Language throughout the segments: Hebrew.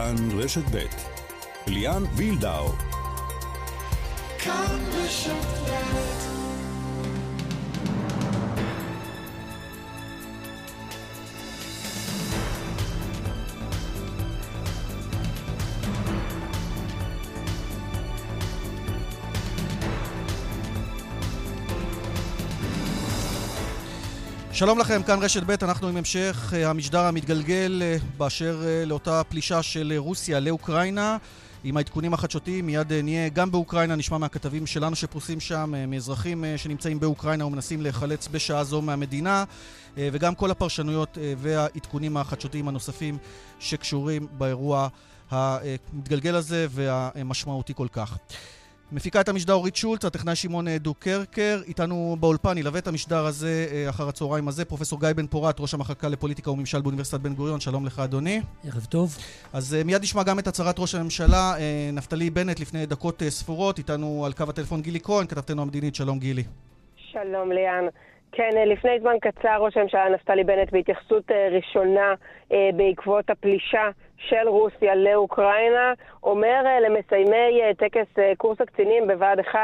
כאן רשת ב' ליאן וילדאו. כאן רשת ב' שלום לכם, כאן רשת ב', אנחנו עם המשך אה, המשדר המתגלגל אה, באשר אה, לאותה פלישה של רוסיה לאוקראינה. עם העדכונים החדשותיים, מיד נהיה גם באוקראינה, נשמע מהכתבים שלנו שפרוסים שם, מאזרחים שנמצאים באוקראינה ומנסים להיחלץ בשעה זו מהמדינה, וגם כל הפרשנויות והעדכונים החדשותיים הנוספים שקשורים באירוע המתגלגל הזה והמשמעותי כל כך. מפיקה את המשדר אורית שולץ, הטכנאי שמעון דו קרקר, איתנו באולפן, ילווה את המשדר הזה אה, אחר הצהריים הזה, פרופסור גיא בן פורת, ראש המחלקה לפוליטיקה וממשל באוניברסיטת בן גוריון, שלום לך אדוני. ערב טוב. אז אה, מיד נשמע גם את הצהרת ראש הממשלה, אה, נפתלי בנט, לפני דקות ספורות, איתנו על קו הטלפון גילי כהן, כתבתנו המדינית, שלום גילי. שלום ליאן. כן, לפני זמן קצר ראש הממשלה נפתלי בנט בהתייחסות ראשונה בעקבות הפלישה של רוסיה לאוקראינה, אומר אה, למסיימי אה, טקס אה, קורס הקצינים בבה"ד 1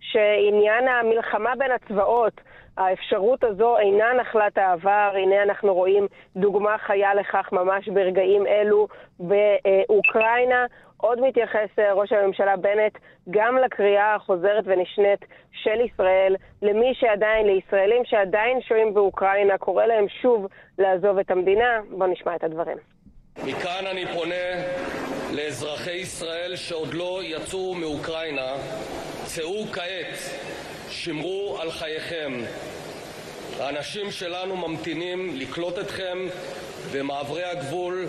שעניין המלחמה בין הצבאות, האפשרות הזו אינה נחלת העבר. הנה אנחנו רואים דוגמה חיה לכך ממש ברגעים אלו באוקראינה. עוד מתייחס ראש הממשלה בנט גם לקריאה החוזרת ונשנית של ישראל למי שעדיין, לישראלים שעדיין שוהים באוקראינה, קורא להם שוב לעזוב את המדינה. בואו נשמע את הדברים. מכאן אני פונה לאזרחי ישראל שעוד לא יצאו מאוקראינה, צאו כעת, שמרו על חייכם. האנשים שלנו ממתינים לקלוט אתכם במעברי הגבול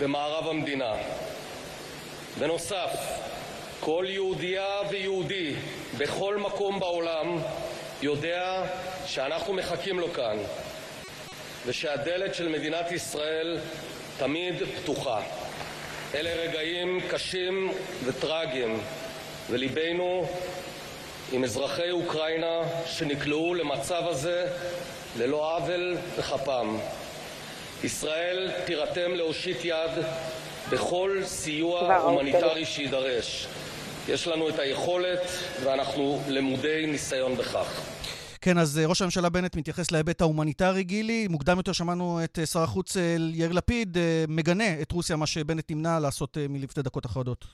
במערב המדינה. בנוסף, כל יהודייה ויהודי בכל מקום בעולם יודע שאנחנו מחכים לו כאן ושהדלת של מדינת ישראל תמיד פתוחה. אלה רגעים קשים וטרגיים, וליבנו עם אזרחי אוקראינה שנקלעו למצב הזה ללא עוול בכפם. ישראל תירתם להושיט יד בכל סיוע הומניטרי שיידרש. יש לנו את היכולת ואנחנו למודי ניסיון בכך. כן, אז אה, ראש הממשלה בנט מתייחס להיבט ההומניטרי, גילי. מוקדם יותר שמענו את אה, שר החוץ אה, יאיר לפיד מגנה את רוסיה, מה שבנט נמנע לעשות מלפני דקות אחדות.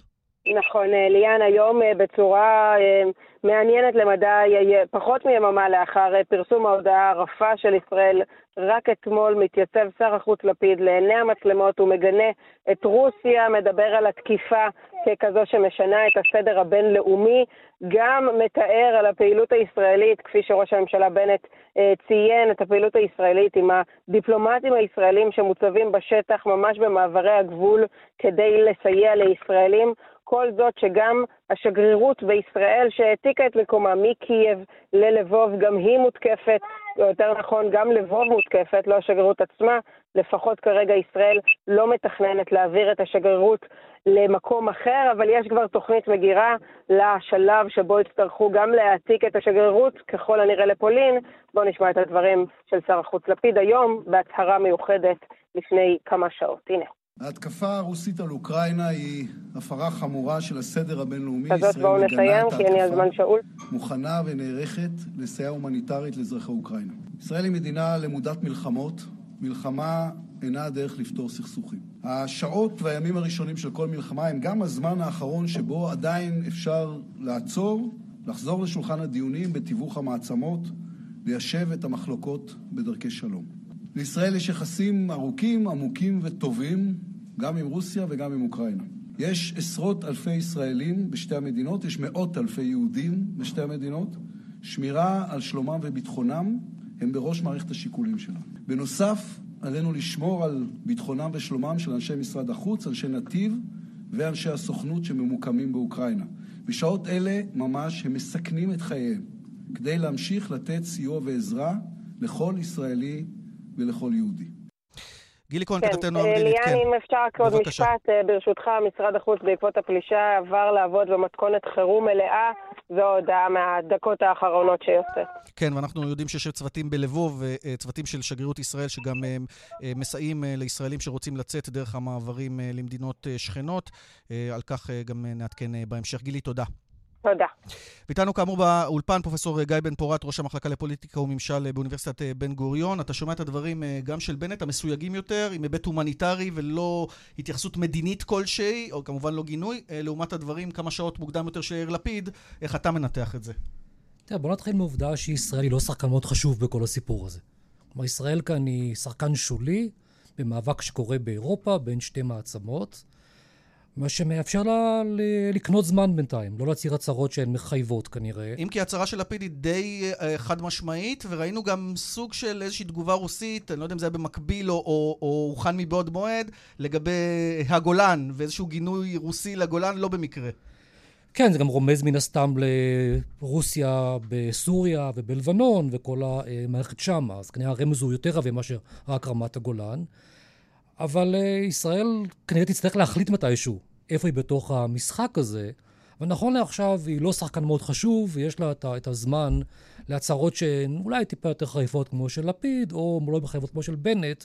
נכון, ליאן, היום בצורה מעניינת למדי, פחות מיממה לאחר פרסום ההודעה הרפה של ישראל, רק אתמול מתייצב שר החוץ לפיד לעיני המצלמות ומגנה את רוסיה, מדבר על התקיפה ככזו שמשנה את הסדר הבינלאומי, גם מתאר על הפעילות הישראלית, כפי שראש הממשלה בנט אה, ציין, את הפעילות הישראלית עם הדיפלומטים הישראלים שמוצבים בשטח ממש במעברי הגבול כדי לסייע לישראלים. כל זאת שגם השגרירות בישראל שהעתיקה את מקומה מקייב ללבוב, גם היא מותקפת, או יותר נכון, גם לבוב מותקפת, לא השגרירות עצמה, לפחות כרגע ישראל לא מתכננת להעביר את השגרירות למקום אחר, אבל יש כבר תוכנית מגירה לשלב שבו יצטרכו גם להעתיק את השגרירות, ככל הנראה לפולין. בואו נשמע את הדברים של שר החוץ לפיד היום, בהצהרה מיוחדת לפני כמה שעות. הנה. ההתקפה הרוסית על אוקראינה היא הפרה חמורה של הסדר הבינלאומי. הזאת בואו נסיים, כי אין לי הזמן שאול. מוכנה ונערכת לסייע הומניטרית לאזרחי אוקראינה. ישראל היא מדינה למודת מלחמות. מלחמה אינה הדרך לפתור סכסוכים. השעות והימים הראשונים של כל מלחמה הם גם הזמן האחרון שבו עדיין אפשר לעצור, לחזור לשולחן הדיונים בתיווך המעצמות, ליישב את המחלוקות בדרכי שלום. לישראל יש יחסים ארוכים, עמוקים וטובים, גם עם רוסיה וגם עם אוקראינה. יש עשרות אלפי ישראלים בשתי המדינות, יש מאות אלפי יהודים בשתי המדינות. שמירה על שלומם וביטחונם הם בראש מערכת השיקולים שלנו. בנוסף, עלינו לשמור על ביטחונם ושלומם של אנשי משרד החוץ, אנשי נתיב ואנשי הסוכנות שממוקמים באוקראינה. בשעות אלה ממש הם מסכנים את חייהם כדי להמשיך לתת סיוע ועזרה לכל ישראלי ולכל יהודי. גילי כהן, כן, כתבתנו אה, המדינית, כן. ליאן, אם אפשר רק עוד. משפט, אה, ברשותך, משרד החוץ בעקבות הפלישה עבר לעבוד במתכונת חירום מלאה, זו הודעה מהדקות האחרונות שיוצאת. כן, ואנחנו יודעים שיש צוותים בלבוב, אה, אה, צוותים של שגרירות ישראל, שגם אה, אה, מסייעים אה, לישראלים שרוצים לצאת דרך המעברים אה, למדינות אה, שכנות. אה, על כך אה, גם אה, נעדכן אה, בהמשך. גילי, תודה. תודה. ואיתנו כאמור באולפן פרופסור גיא בן פורת, ראש המחלקה לפוליטיקה וממשל באוניברסיטת אה, בן גוריון. אתה שומע את הדברים אה, גם של בנט, המסויגים יותר, עם היבט הומניטרי ולא התייחסות מדינית כלשהי, או כמובן לא גינוי, אה, לעומת הדברים כמה שעות מוקדם יותר של יאיר לפיד. איך אתה מנתח את זה? תראה, בוא נתחיל מעובדה שישראל היא לא שחקן מאוד חשוב בכל הסיפור הזה. כלומר, ישראל כאן היא שחקן שולי במאבק שקורה באירופה בין שתי מעצמות, מה שמאפשר לה לקנות זמן בינתיים, לא להצהיר הצהרות שהן מחייבות כנראה. אם כי ההצהרה של לפיד היא די אה, חד משמעית, וראינו גם סוג של איזושהי תגובה רוסית, אני לא יודע אם זה היה במקביל או, או, או הוכן מבעוד מועד, לגבי הגולן, ואיזשהו גינוי רוסי לגולן, לא במקרה. כן, זה גם רומז מן הסתם לרוסיה בסוריה ובלבנון וכל המערכת שם, אז כנראה הרמז הוא יותר רבה מאשר רק רמת הגולן. אבל אה, ישראל כנראה תצטרך להחליט מתישהו איפה היא בתוך המשחק הזה. אבל נכון לעכשיו היא לא שחקן מאוד חשוב, ויש לה את, את הזמן להצהרות שהן אולי טיפה יותר חריפות כמו של לפיד, או לא מחייבות כמו של בנט,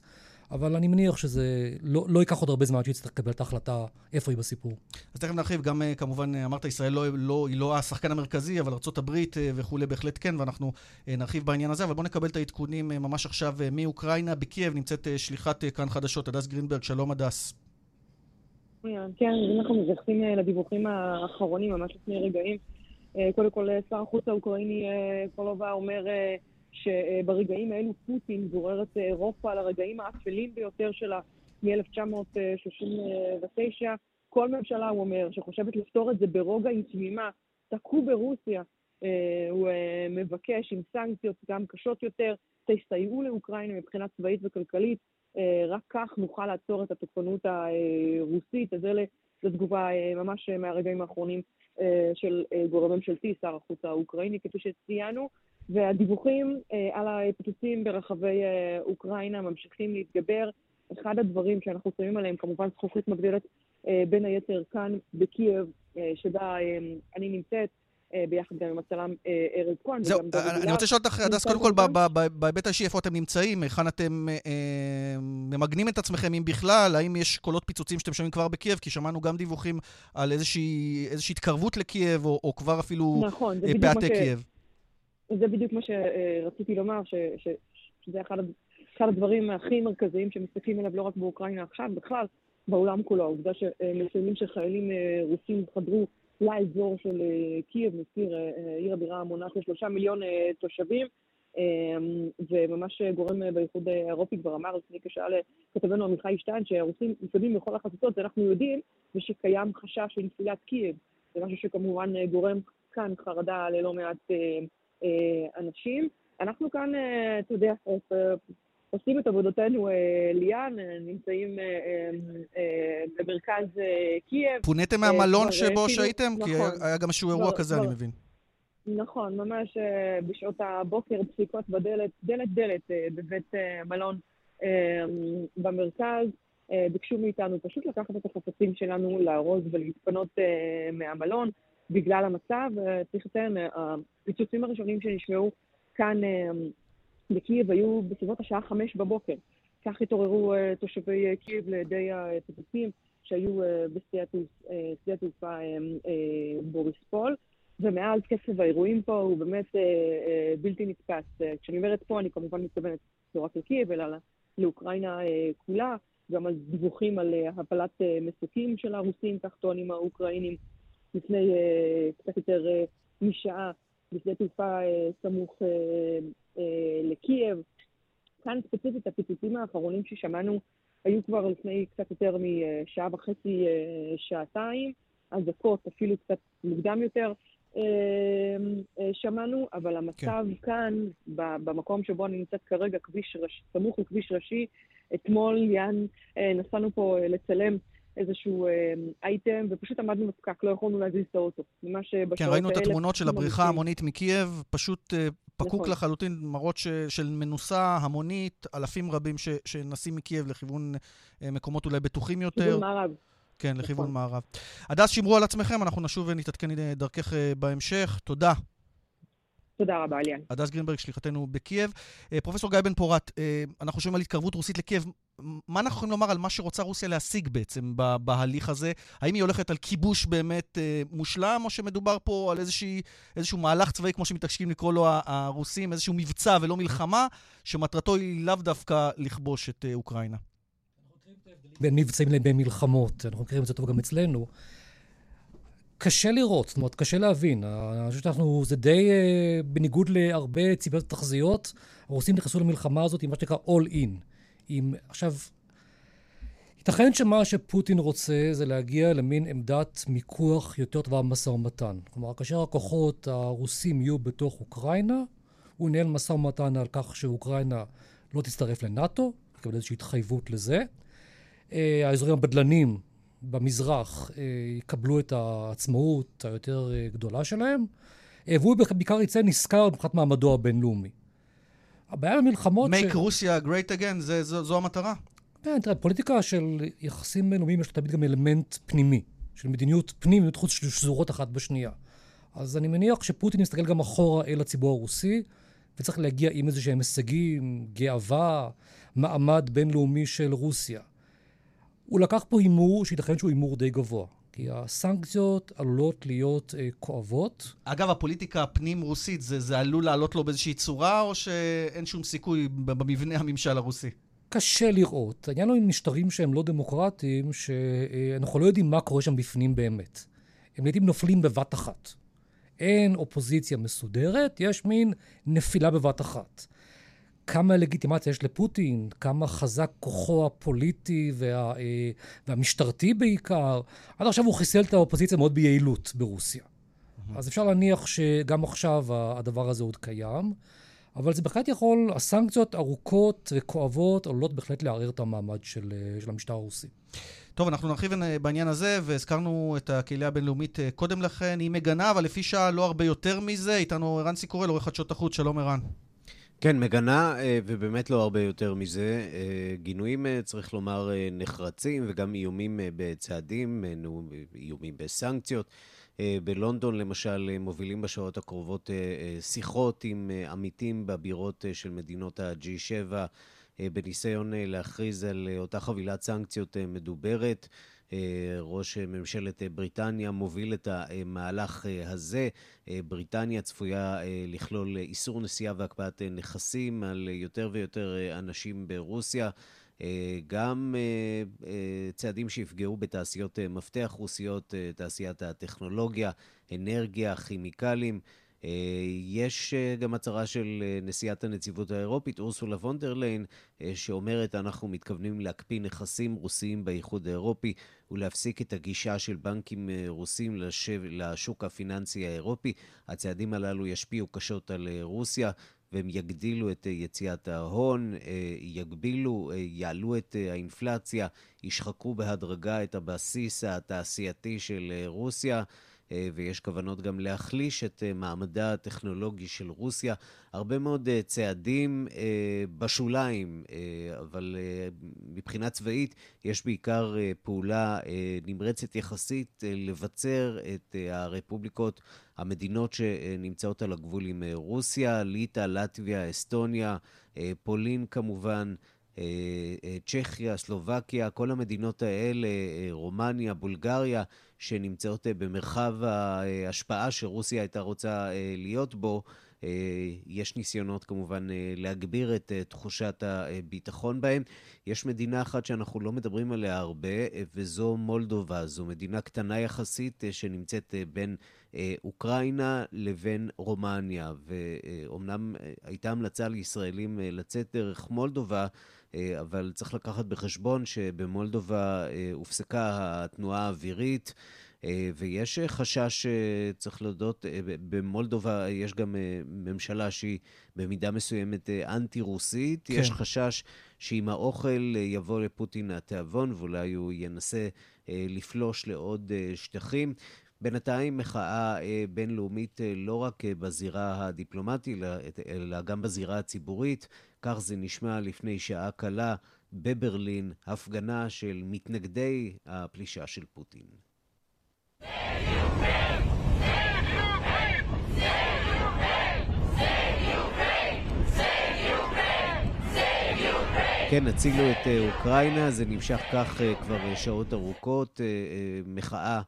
אבל אני מניח שזה לא, לא ייקח עוד הרבה זמן עד שהיא תצטרך לקבל את ההחלטה איפה היא בסיפור. אז תכף נרחיב, גם אה, כמובן אה, אמרת, ישראל לא, לא, היא לא השחקן המרכזי, אבל ארה"ב אה, וכולי בהחלט כן, ואנחנו נרחיב בעניין הזה, אבל בואו נקבל את העדכונים ממש עכשיו מאוקראינה. בקייב נמצאת שליחת כאן חדשות, הדס גרינברג, שלום הדס. כן, אם אנחנו מתייחסים לדיווחים האחרונים, ממש לפני רגעים, קודם כל שר החוץ האוקראיני קולבה אומר שברגעים האלו פוטין גורר את אירופה לרגעים האפלים ביותר שלה מ-1939. כל ממשלה, הוא אומר, שחושבת לפתור את זה ברוגע היא תמימה, תקעו ברוסיה. אה, הוא אה, מבקש עם סנקציות גם קשות יותר, תסייעו לאוקראינה מבחינה צבאית וכלכלית. אה, רק כך נוכל לעצור את התוקפנות הרוסית. אז אלה, זו תגובה אה, ממש מהרגעים האחרונים של גורם ממשלתי, שר החוץ האוקראיני, כפי שציינו. והדיווחים אה, על הפיצוצים ברחבי אה, אוקראינה ממשיכים להתגבר. אחד הדברים שאנחנו שמים עליהם, כמובן זכוכית מגדלת אה, בין היתר כאן בקייב, שבה אני נמצאת, ביחד גם עם הצלם ארז כהן. זהו, אני. רוצה לשאול אותך, הדס, קודם כל, בהיבט האישי, איפה אתם נמצאים? היכן אתם ממגנים את עצמכם, אם בכלל? האם יש קולות פיצוצים שאתם שומעים כבר בקייב? כי שמענו גם דיווחים על איזושהי התקרבות לקייב, או כבר אפילו נכון, פעתי. קייב. זה בדיוק מה שרציתי לומר, ש, ש, שזה אחד, אחד הדברים הכי מרכזיים שמסתכלים עליו לא רק באוקראינה עכשיו, בכלל בעולם כולו. העובדה שמסמנים שחיילים אה, רוסים חדרו לאזור של אה, קייב, מזכיר, אה, עיר הבירה המונה שלושה מיליון תושבים, אה, וממש גורם באיחוד האירופי כבר אמר לפני כשעה לכתבנו עמיחי שטיין שהרוסים מתקדמים בכל החזיתות, ואנחנו יודעים, שקיים חשש של נפילת קייב. זה משהו שכמובן גורם כאן חרדה ללא מעט אנשים. אנחנו כאן, אה, אתה יודע, אה, עושים את עבודתנו אה, ליאן, אה, נמצאים אה, אה, אה, במרכז אה, קייב. פוניתם אה, מהמלון שבו אה, שהייתם? כי נכון. היה- היה גם איזשהו אירוע כבר- כזה, אני כבר- מבין. נכון, ממש אה, בשעות הבוקר דפיקות בדלת, דלת דלת אה, בבית אה, מלון אה, במרכז. אה, ביקשו מאיתנו פשוט לקחת את החפצים שלנו, לארוז ולהתפנות אה, מהמלון בגלל המצב. אה, צריך לציין, אה, הפיצוצים הראשונים שנשמעו כאן אה, בקייב היו בסביבות השעה חמש בבוקר. כך התעוררו תושבי קייב לידי הפיצוצים שהיו בשדה התעופה- בוריספול. ומאז קצב האירועים פה הוא באמת אה, אה, בלתי נתפס. אה, כשאני אומרת פה, אני כמובן מתכוונת לא רק לקייב, אלא לאוקראינה אה, כולה, גם על דיווחים על הפלת אה, מסוקים של הרוסים, כך טוענים האוקראינים, לפני אה, קצת יותר אה, משעה, בשדה תעופה אה, סמוך אה, אה, לקייב. כאן ספציפית הפיצוצים האחרונים ששמענו היו כבר לפני קצת יותר משעה וחצי, אה, שעתיים, אזעקות אפילו קצת מוקדם יותר. שמענו, אבל המצב כן. כאן, במקום שבו אני נמצאת כרגע, כביש ראש, סמוך לכביש ראשי, אתמול ליאן אה, נסענו פה לצלם איזשהו אה, אייטם, ופשוט עמדנו בפקק, לא יכולנו להזיז את האוטו. ממש אה, בשעות כן, האלה... ראינו את התמונות של הבריחה. ההמונית מקייב, פשוט אה, פקוק נכון. לחלוטין, מראות ש, של מנוסה המונית, אלפים רבים ש, שנסים מקייב לכיוון אה, מקומות אולי בטוחים יותר. כיוון מערב. כן, לכיוון נכון. מערב. הדס, שמרו על עצמכם, אנחנו נשוב ונתעדכן אה, דרכך אה, בהמשך. תודה. תודה רבה, ליאן. הדס גרינברג, שליחתנו בקייב. אה, פרופסור גיא בן פורת, אה, אנחנו שומעים על התקרבות רוסית לקייב. מה אנחנו יכולים לומר על מה שרוצה רוסיה להשיג בעצם בהליך הזה? האם היא הולכת על כיבוש באמת אה, מושלם, או שמדובר פה על איזושהי, איזשהו מהלך צבאי, כמו שמתעקשים לקרוא לו הרוסים, איזשהו מבצע ולא מלחמה, שמטרתו היא לאו דווקא לכבוש את אוקראינה? בין מבצעים לבין מלחמות, אנחנו מכירים את זה טוב גם אצלנו. קשה לראות, זאת אומרת, קשה להבין. אני חושב שאנחנו, זה די אה, בניגוד להרבה ציפיות ותחזיות, הרוסים נכנסו למלחמה הזאת עם מה שנקרא all in. עם, עכשיו, ייתכן שמה שפוטין רוצה זה להגיע למין עמדת מיקוח יותר טובה במשא ומתן. כלומר, כאשר הכוחות הרוסים יהיו בתוך אוקראינה, הוא ינהל משא ומתן על כך שאוקראינה לא תצטרף לנאט"ו, יקבל איזושהי התחייבות לזה. אה, האזורים הבדלנים במזרח אה, יקבלו את העצמאות היותר אה, גדולה שלהם, אה, והוא בעיקר יצא נשכר מבחינת מעמדו הבינלאומי. הבעיה במלחמות... Make Russia great again, זה, זו, זו המטרה. כן, תראה, פוליטיקה של יחסים בינלאומיים יש תמיד גם אלמנט פנימי, של מדיניות פנים ומדיניות חוץ שזורות אחת בשנייה. אז אני מניח שפוטין יסתכל גם אחורה אל הציבור הרוסי, וצריך להגיע עם איזה שהם הישגים, גאווה, מעמד בינלאומי של רוסיה. הוא לקח פה הימור שייתכן שהוא הימור די גבוה, כי הסנקציות עלולות להיות אה, כואבות. אגב, הפוליטיקה הפנים-רוסית, זה, זה עלול לעלות לו באיזושהי צורה, או שאין שום סיכוי במבנה הממשל הרוסי? קשה לראות. העניין הוא עם משטרים שהם לא דמוקרטיים, שאנחנו לא יודעים מה קורה שם בפנים באמת. הם לעיתים נופלים בבת אחת. אין אופוזיציה מסודרת, יש מין נפילה בבת אחת. כמה לגיטימציה יש לפוטין, כמה חזק כוחו הפוליטי וה, אה, והמשטרתי בעיקר. עד עכשיו הוא חיסל את האופוזיציה מאוד ביעילות ברוסיה. אז אפשר להניח שגם עכשיו הדבר הזה עוד קיים. אבל זה בהחלט יכול, הסנקציות ארוכות וכואבות עלולות בהחלט לערער את המעמד של, אה, של המשטר הרוסי. טוב, אנחנו נרחיב בעניין הזה, והזכרנו את הקהילה הבינלאומית אה, קודם לכן. היא מגנה, אבל לפי שעה לא הרבה יותר מזה. איתנו ערן סיקורל, עורך חדשות החוץ. שלום ערן. כן, מגנה, אה, ובאמת לא הרבה יותר מזה. אה, גינויים, אה, צריך לומר, נחרצים, וגם איומים בצעדים, איומים בסנקציות. בלונדון, למשל, מובילים בשעות הקרובות שיחות עם עמיתים בבירות של מדינות ה-G7, אה, בניסיון להכריז על אותה חבילת סנקציות מדוברת. אה, ראש אה, ממשלת אה, בריטניה מוביל את המהלך הזה. בריטניה צפויה לכלול איסור נסיעה והקפאת נכסים על יותר ויותר אנשים ברוסיה. גם צעדים שיפגעו בתעשיות מפתח רוסיות, תעשיית הטכנולוגיה, אנרגיה, כימיקלים. אה, יש אה, גם הצהרה של אה, נשיאת הנציבות האירופית, אורסולה וונדרליין, שאומרת, אנחנו מתכוונים להקפיא נכסים רוסיים באיחוד האירופי ולהפסיק את הגישה של בנקים רוסים לשב, לשוק הפיננסי האירופי. הצעדים הללו ישפיעו קשות על רוסיה. והם יגדילו את יציאת ההון, יגבילו, יעלו את האינפלציה, ישחקו בהדרגה את הבסיס התעשייתי של רוסיה. אה, ויש כוונות גם להחליש את אה, מעמדה הטכנולוגי של רוסיה. הרבה מאוד אה, צעדים בשוליים, אבל מבחינה צבאית יש בעיקר פעולה נמרצת יחסית לבצר את הרפובליקות, המדינות שנמצאות על הגבול עם רוסיה, ליטא, לטביה, אסטוניה, פולין כמובן. צ'כיה, סלובקיה, כל המדינות האלה, רומניה, בולגריה, שנמצאות אה, במרחב ההשפעה שרוסיה הייתה רוצה אה, להיות בו, אה, יש ניסיונות כמובן להגביר את תחושת הביטחון בהם. יש מדינה אחת שאנחנו לא מדברים עליה הרבה, וזו מולדובה. זו מדינה קטנה יחסית שנמצאת בין אוקראינה לבין רומניה, ואומנם הייתה המלצה לישראלים לצאת דרך מולדובה, אבל צריך לקחת בחשבון שבמולדובה אה, הופסקה התנועה האווירית. אה, ויש אה, חשש, אה, צריך להודות, אה, במולדובה יש גם אה, ממשלה שהיא במידה מסוימת אה, אנטי-רוסית. כן. יש חשש שעם האוכל אה, יבוא לפוטין התיאבון ואולי הוא ינסה אה, לפלוש לעוד אה, שטחים. בינתיים מחאה בינלאומית לא רק בזירה הדיפלומטית, אלא גם בזירה הציבורית. כך זה נשמע לפני שעה קלה בברלין, הפגנה של מתנגדי הפלישה של פוטין. כן, הצילו את אה, אוקראינה, זה נמשך כך אה, כבר אה, שעות ארוכות, מחאה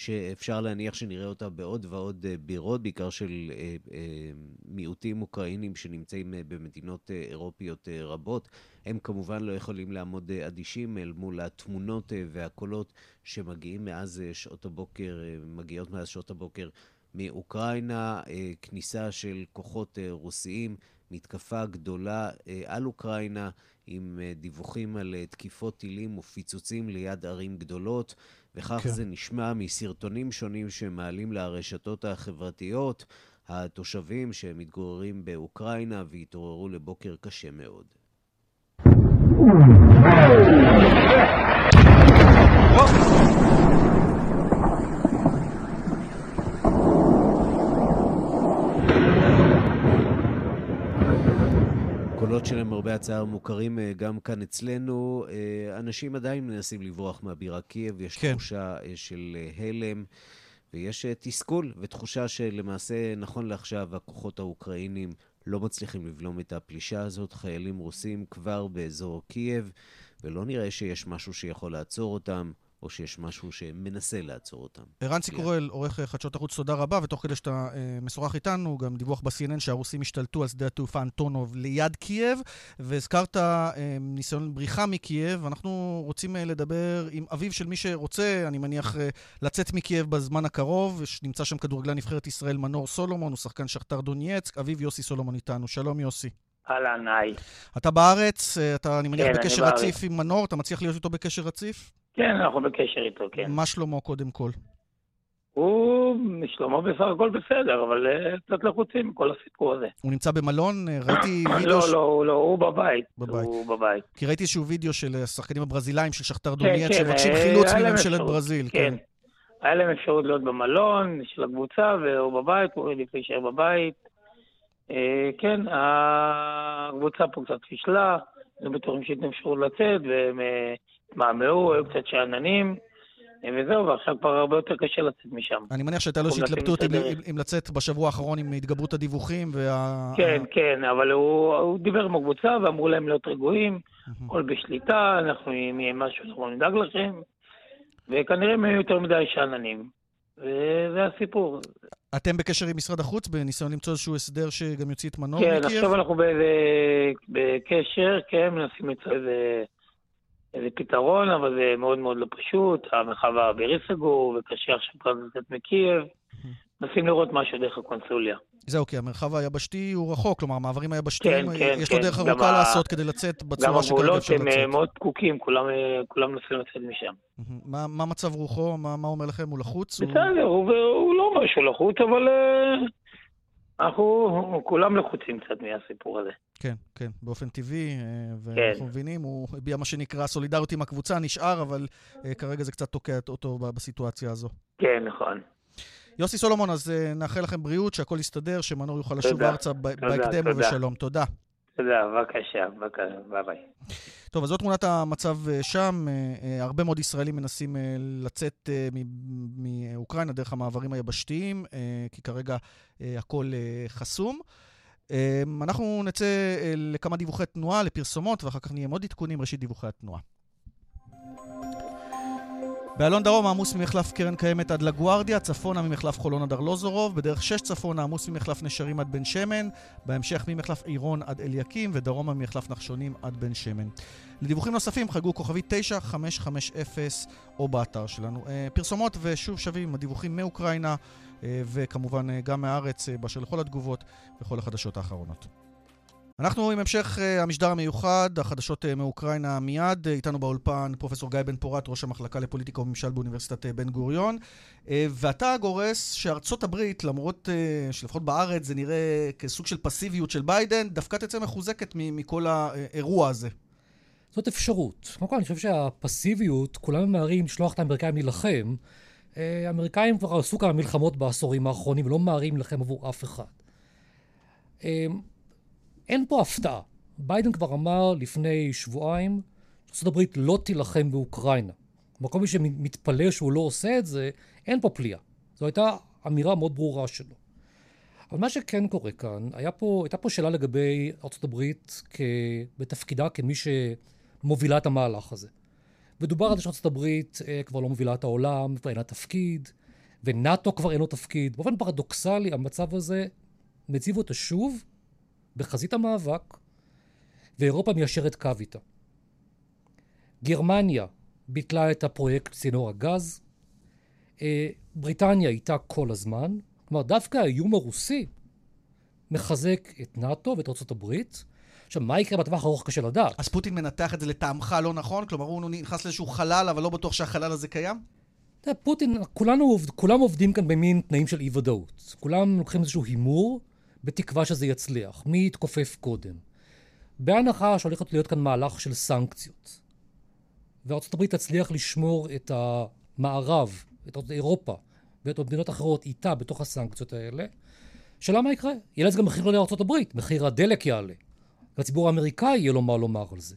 שאפשר להניח שנראה אותה בעוד ועוד בירות, בעיקר של מיעוטים אוקראינים שנמצאים במדינות אירופיות רבות. הם כמובן לא יכולים לעמוד אדישים אל מול התמונות והקולות שמגיעים מאז שעות הבוקר, מגיעות מאז שעות הבוקר מאוקראינה, כניסה של כוחות רוסיים, מתקפה גדולה על אוקראינה. עם אה, דיווחים על אה, תקיפות טילים ופיצוצים ליד ערים גדולות, וכך כן. זה נשמע מסרטונים שונים שמעלים לרשתות החברתיות. התושבים שמתגוררים באוקראינה והתעוררו לבוקר קשה מאוד. הקולות שלהם, למרבה הצער, מוכרים אה, גם כאן אצלנו. אה, אנשים עדיין מנסים לברוח מהבירה קייב, יש כן. תחושה אה, של הלם, ויש תסכול ותחושה שלמעשה, נכון לעכשיו, הכוחות האוקראינים לא מצליחים לבלום את הפלישה הזאת. חיילים רוסים כבר באזור קייב, ולא נראה שיש משהו שיכול לעצור אותם. או שיש משהו שמנסה לעצור אותם. ערן ציקורל, עורך חדשות ערוץ, תודה רבה, ותוך כדי שאתה אה, משוחח איתנו, גם דיווח ב-CNN שהרוסים השתלטו על שדה התעופה אנטונוב ליד קייב, והזכרת אה, ניסיון בריחה מקייב, אנחנו רוצים אה, לדבר עם אביו של מי שרוצה, אני מניח, אה, לצאת מקייב בזמן הקרוב, נמצא שם כדורגלן נבחרת ישראל מנור סולומון, הוא שחקן שכתר דונייצק, אביו יוסי סולומון איתנו. שלום יוסי. אהלן, היי. אתה בארץ, אה, אתה, אני מניח, כן, בקשר אני רציף עם מנור, אתה מצליח להיות איתו בקשר רציף? כן, אנחנו בקשר איתו, כן. מה שלמה קודם כל? הוא, שלמה בסך הכל בסדר, אבל uh, קצת לחוצים מכל הסיפור הזה. הוא נמצא במלון? אה, ראיתי לא, וידאו... לא, ש... לא, לא, הוא בבית. בבית. הוא בבית. כי ראיתי איזשהו וידאו של השחקנים הברזילאים של שכתר כן, דונייט, כן, שמבקשים חילוץ מממשלת ברזיל. כן. כן. היה להם אפשרות להיות במלון של הקבוצה, והוא בבית, הוא העדיף להישאר בבית. אה, כן, הקבוצה פה קצת פישלה, היו בטוחים שייתנו אפשרות לצאת, והם אה, התמהמהו, היו קצת שאננים. אה, וזהו, ועכשיו כבר הרבה יותר קשה לצאת משם. אני מניח שהייתה לו איזושהי התלבטות אם לצאת בשבוע האחרון עם התגברות הדיווחים וה... כן, כן, אבל הוא דיבר עם הקבוצה ואמרו להם להיות רגועים, הכל בשליטה, אנחנו, אם יהיה משהו, אנחנו נדאג לכם, וכנראה הם היו יותר מדי שאננים. וזה הסיפור. אתם בקשר עם משרד החוץ בניסיון למצוא איזשהו הסדר שגם יוציא את מנור כן, מקייב? כן, עכשיו אנחנו באיזה, בקשר, כן, מנסים למצוא איזה, איזה פתרון, אבל זה מאוד מאוד לא פשוט. המרחב האווירי סגור, וקשה עכשיו כבר לצאת מקייב. מנסים לראות משהו דרך הקונסוליה. זהו, כי המרחב היבשתי הוא רחוק, כלומר, המעברים היבשתיים, כן, כן, יש כן. לו דרך ארוכה לעשות כדי לצאת בצורה שכרגע אפשר לצאת. גם הגבולות הם מאוד פקוקים, כולם, כולם מנסים לצאת משם. מה, מה מצב רוחו? מה, מה אומר לכם? הוא לחוץ? בסדר, הוא, הוא לא משהו לחוץ, אבל uh, אנחנו כולם לחוצים קצת מהסיפור הזה. כן, כן, באופן טבעי, אה, ואנחנו כן. מבינים, הוא הביע מה שנקרא סולידריות עם הקבוצה, נשאר, אבל uh, כרגע זה קצת תוקע אותו בסיטואציה הזו. כן, נכון. יוסי סולומון, אז uh, נאחל לכם בריאות, שהכל יסתדר, שמנור יוכל לשוב ארצה בהקדם ובשלום. תודה. תודה, בבקשה, ביי ביי. טוב, אז זו תמונת המצב uh, שם. Uh, uh, הרבה מאוד ישראלים מנסים לצאת מאוקראינה דרך המעברים היבשתיים, כי כרגע הכל חסום. אנחנו נצא לכמה דיווחי תנועה, לפרסומות, ואחר כך נהיה עם עוד עדכונים, ראשית דיווחי התנועה. באלון דרום עמוס ממחלף קרן קיימת עד לגוארדיה, צפונה ממחלף חולון עד ארלוזורוב, בדרך 6 צפונה עמוס ממחלף נשרים עד בן שמן, בהמשך ממחלף עירון עד אליקים, ודרומה ממחלף נחשונים עד בן שמן. לדיווחים נוספים חגו כוכבי 9550 או באתר שלנו. אה, פרסומות ושוב שווים עם הדיווחים מאוקראינה, אה, וכמובן אה, גם מהארץ, באשר לכל התגובות וכל החדשות האחרונות. אנחנו עם המשך uh, המשדר המיוחד, החדשות uh, מאוקראינה מיד. Uh, איתנו באולפן פרופסור גיא בן פורת, ראש המחלקה לפוליטיקה וממשל באוניברסיטת בן גוריון. ואתה גורס שארצות הברית, למרות שלפחות בארץ זה נראה כסוג של פסיביות של ביידן, דווקא תצא מחוזקת מכל האירוע הזה. זאת אפשרות. קודם כל, אני חושב שהפסיביות, כולם ממהרים לשלוח את האמריקאים להילחם, האמריקאים כבר עשו כמה מלחמות בעשורים האחרונים ולא ממהרים להילחם עבור אף אחד. אין פה הפתעה. ביידן כבר אמר לפני שבועיים שארה"ב לא תילחם באוקראינה. כלומר, כל מי שמתפלא שהוא לא עושה את זה, אין פה פליאה. זו הייתה אמירה מאוד ברורה שלו. אבל מה שכן קורה כאן, היה פה, הייתה פה שאלה לגבי ארה"ב כ... בתפקידה כמי שמובילה את המהלך הזה. ודובר על זה הברית אה, כבר לא מובילה את העולם, כבר אין לה תפקיד, ונאט"ו כבר אין לו תפקיד. באופן פרדוקסלי, המצב הזה מציב אותה שוב בחזית המאבק, ואירופה מיישרת קו איתה. גרמניה ביטלה את הפרויקט צינור הגז, אה, בריטניה איתה כל הזמן, כלומר דווקא האיום הרוסי מחזק את נאט"ו ואת ארצות הברית. עכשיו, מה יקרה בטווח הארוך קשה לדעת. אז פוטין מנתח את זה לטעמך לא נכון? כלומר, הוא נכנס לאיזשהו חלל, אבל לא בטוח שהחלל הזה קיים? תראה, פוטין, כולנו, כולם עובדים כאן במין תנאים של אי-ודאות. כולם לוקחים איזשהו הימור, בתקווה שזה יצליח. מי יתכופף קודם? בהנחה שהולכת להיות כאן מהלך של סנקציות. וארה"ב תצליח לשמור את המערב, את אירופה ואת המדינות האחרות איתה בתוך הסנקציות האלה, שאלה מה יקרה? יהיה לזה גם מחיר לארצות הברית, מחיר הדלק יעלה. והציבור האמריקאי יהיה לו מה לומר על זה.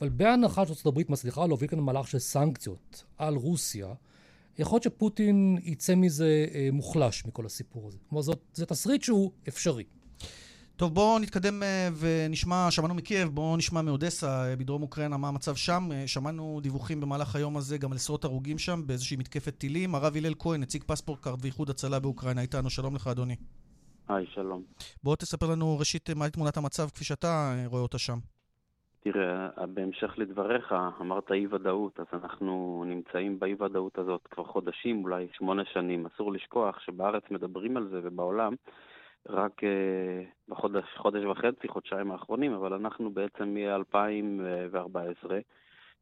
אבל בהנחה הברית מצליחה להוביל כאן מהלך של סנקציות על רוסיה, יכול להיות שפוטין יצא מזה אה, מוחלש מכל הסיפור הזה. כלומר, זה תסריט שהוא אפשרי. טוב, בואו נתקדם אה, ונשמע, שמענו מקייב, בואו נשמע מאודסה, אה, בדרום אוקראינה, מה המצב שם. שמענו דיווחים במהלך היום הזה גם על עשרות הרוגים שם באיזושהי מתקפת טילים. הרב הלל כהן, נציג פספורט קארד ואיחוד הצלה באוקראינה, איתנו. שלום לך, אדוני. היי, שלום. בוא תספר לנו ראשית מהי תמונת המצב כפי שאתה רואה אותה שם. תראה, בהמשך לדבריך, אמרת אי-ודאות, אז אנחנו נמצאים באי-ודאות הזאת כבר חודשים, אולי שמונה שנים. אסור לשכוח שבארץ מדברים על זה ובעולם רק uh, בחודש חודש וחצי, חודשיים האחרונים, אבל אנחנו בעצם מ-2014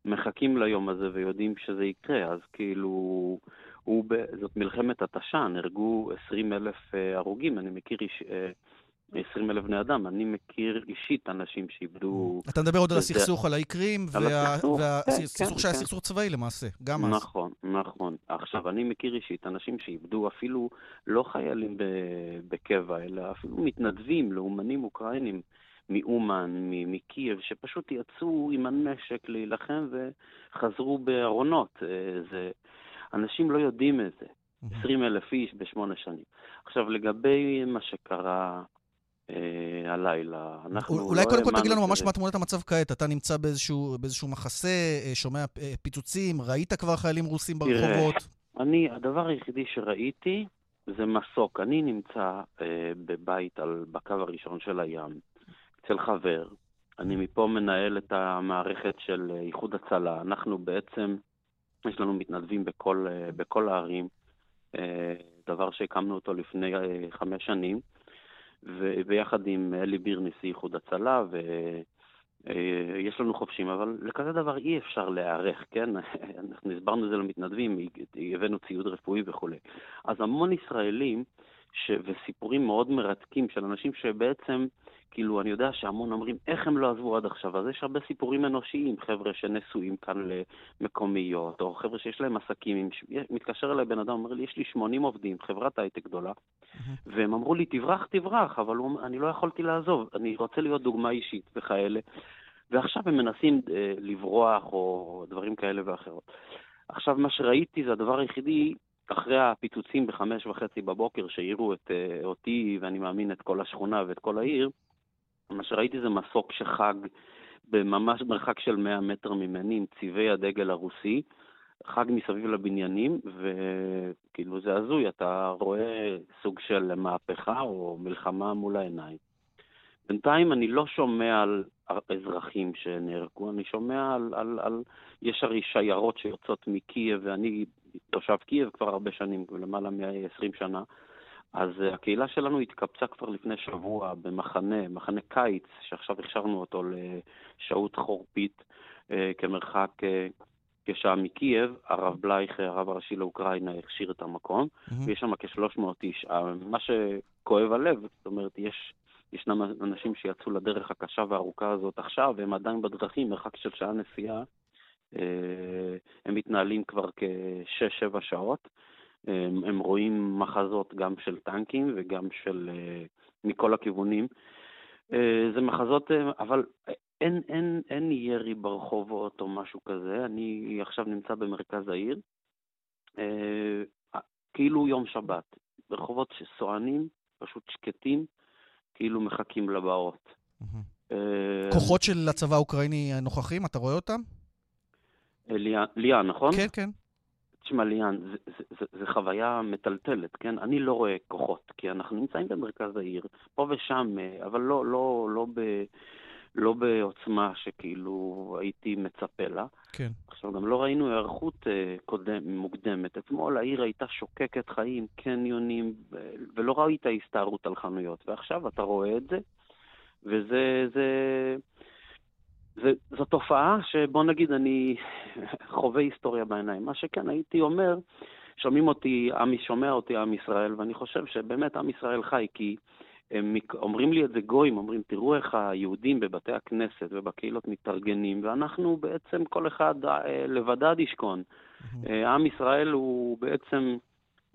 מחכים ליום הזה ויודעים שזה יקרה, אז כאילו, הוא, זאת מלחמת התשה, נהרגו 20 אלף uh, הרוגים, אני מכיר איש... Uh, 20 אלף בני אדם. אני מכיר אישית אנשים שאיבדו... אתה מדבר עוד על הסכסוך, על האיקרים, והסכסוך שהיה סכסוך צבאי למעשה, גם אז. נכון, נכון. עכשיו, אני מכיר אישית אנשים שאיבדו אפילו לא חיילים בקבע, אלא אפילו מתנדבים, לאומנים אוקראינים. מאומן, מקייב, שפשוט יצאו עם הנשק להילחם וחזרו בארונות. אה, זה... אנשים לא יודעים את זה. 20 אלף איש בשמונה שנים. עכשיו, לגבי מה שקרה הלילה. אנחנו אולי לא קודם כל תגיד לנו ממש מה תמונת המצב כעת. אתה נמצא באיזשהו, באיזשהו מחסה, אה, שומע אה, פיצוצים, ראית כבר חיילים רוסים ברחובות? תראה, אני, הדבר היחידי שראיתי זה מסוק. אני נמצא אה, בבית על, בקו הראשון של הים, אצל חבר. אני מפה מנהל את המערכת של איחוד הצלה. אנחנו בעצם, יש לנו מתנדבים בכל, בכל הערים, אה, דבר שהקמנו אותו לפני אה, חמש שנים. וביחד עם אלי ביר, נשיא איחוד הצלה, ויש לנו חופשים, אבל לכזה דבר אי אפשר להיערך, כן? אנחנו הסברנו את זה למתנדבים, הבאנו ציוד רפואי וכולי. אז המון ישראלים, ש... וסיפורים מאוד מרתקים של אנשים שבעצם כאילו, אני יודע שהמון אומרים, איך הם לא עזבו עד עכשיו? אז יש הרבה סיפורים אנושיים, חבר'ה שנשואים כאן למקומיות, או חבר'ה שיש להם עסקים. מתקשר אליי בן אדם, אומר לי, יש לי 80 עובדים, חברת הייטק גדולה, והם אמרו לי, תברח, תברח, אבל הוא, אני לא יכולתי לעזוב, אני רוצה להיות דוגמה אישית וכאלה. ועכשיו הם מנסים אה, לברוח, או דברים כאלה ואחרות. עכשיו, מה שראיתי זה הדבר היחידי, אחרי הפיצוצים בחמש וחצי בבוקר, שהעירו את, אה, אותי, ואני מאמין את כל השכונה ואת כל העיר, מה שראיתי זה מסוק שחג בממש מרחק של 100 מטר ממני עם צבעי הדגל הרוסי, חג מסביב לבניינים, וכאילו זה הזוי, אתה רואה סוג של מהפכה או מלחמה מול העיניים. בינתיים אני לא שומע על אזרחים שנהרגו, אני שומע על, על, על... יש הרי שיירות שיוצאות מקייב, ואני תושב קייב כבר הרבה שנים, למעלה מ-20 שנה, אז uh, הקהילה שלנו התקבצה כבר לפני שבוע במחנה, מחנה קיץ, שעכשיו הכשרנו אותו לשהות חורפית uh, כמרחק uh, כשעה מקייב. הרב בלייך, הרב הראשי לאוקראינה, הכשיר את המקום, mm-hmm. ויש שם כ-300 איש. מה שכואב הלב, זאת אומרת, יש... ישנם אנשים שיצאו לדרך הקשה והארוכה הזאת עכשיו, והם עדיין בדרכים, מרחק של שעה נסיעה. הם מתנהלים כבר כשש-שבע שעות. הם, הם רואים מחזות גם של טנקים וגם של... מכל הכיוונים. זה מחזות, אבל אין, אין, אין ירי ברחובות או משהו כזה, אני עכשיו נמצא במרכז העיר, כאילו יום שבת, ברחובות שסוענים, פשוט שקטים, כאילו מחכים לבאות. כוחות של הצבא האוקראיני נוכחים, אתה רואה אותם? ליאן, נכון? כן, כן. תשמע, ליאן, זו חוויה מטלטלת, כן? אני לא רואה כוחות, כי אנחנו נמצאים במרכז העיר, פה ושם, אה, אבל לא, לא, לא, ב, לא בעוצמה שכאילו הייתי מצפה לה. כן. עכשיו, גם לא ראינו היערכות אה, קודם, מוקדמת. אתמול העיר הייתה שוקקת חיים, קניונים, ולא ראית הסתערות על חנויות, ועכשיו אתה רואה את זה, וזה... זה... זה, זו תופעה שבוא נגיד אני חווה היסטוריה בעיניים. מה שכן, הייתי אומר, שומעים אותי, עם שומע אותי עם ישראל, ואני חושב שבאמת עם ישראל חי, כי הם אומרים לי את זה גויים, אומרים, תראו איך היהודים בבתי הכנסת ובקהילות מתארגנים, ואנחנו בעצם, כל אחד אה, לבדד ישכון. Mm-hmm. עם ישראל הוא בעצם...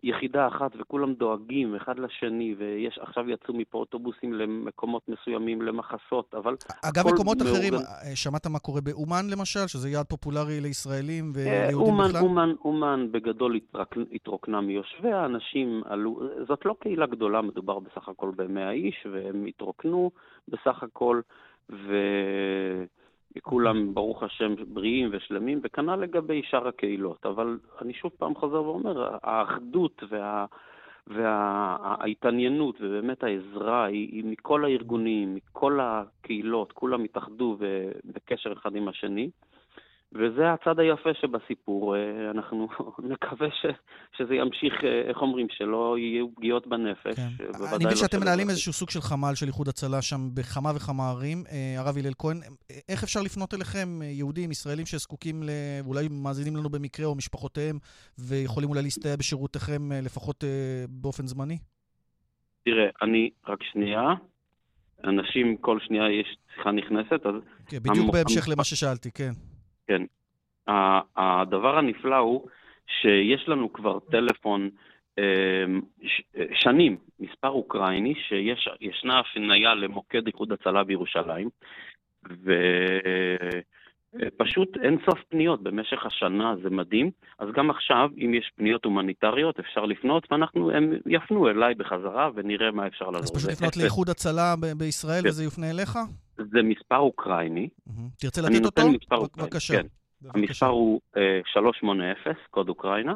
יחידה אחת וכולם דואגים אחד לשני, ויש, עכשיו יצאו מפה אוטובוסים למקומות מסוימים, למחסות, אבל... אגב, מקומות מאורגן... אחרים, אה, שמעת מה קורה באומן למשל, שזה יעד פופולרי לישראלים וליהודים אומן, בכלל? אומן, אומן בגדול התרק, התרוקנה מיושביה, אנשים עלו, זאת לא קהילה גדולה, מדובר בסך הכל במאה איש, והם התרוקנו בסך הכל, ו... כולם, ברוך השם, בריאים ושלמים, וכנ"ל לגבי שאר הקהילות. אבל אני שוב פעם חוזר ואומר, האחדות וה... וההתעניינות ובאמת העזרה היא, היא מכל הארגונים, מכל הקהילות, כולם התאחדו בקשר אחד עם השני. וזה הצד היפה שבסיפור. אה, אנחנו נקווה ש, שזה ימשיך, אה, איך אומרים, שלא יהיו פגיעות בנפש. כן. אני מבין לא שאתם מנהלים איזשהו סוג של חמ"ל של איחוד הצלה שם בכמה וכמה ערים. אה, הרב הלל כהן, איך אפשר לפנות אליכם, יהודים, ישראלים שזקוקים, ל... אולי מאזינים לנו במקרה או משפחותיהם, ויכולים אולי להסתייע בשירותיכם לפחות באופן זמני? תראה, אני, רק שנייה. אנשים, כל שנייה יש שיחה נכנסת, אז... כן, בדיוק המ... בהמשך המ... למה ששאלתי, כן. כן. הדבר הנפלא הוא שיש לנו כבר טלפון אמ, שנים, מספר אוקראיני, שישנה הפניה למוקד איחוד הצלה בירושלים, ופשוט אין סוף פניות במשך השנה, זה מדהים. אז גם עכשיו, אם יש פניות הומניטריות, אפשר לפנות, ואנחנו, הם יפנו אליי בחזרה ונראה מה אפשר לעזור. אז פשוט לפנות לאיחוד הצלה בישראל כן. וזה יופנה אליך? זה מספר אוקראיני. תרצה לתת אותו? אני נותן מספר אוקראיני, בבקשה. כן. המספר הוא 380, אה, קוד אוקראינה,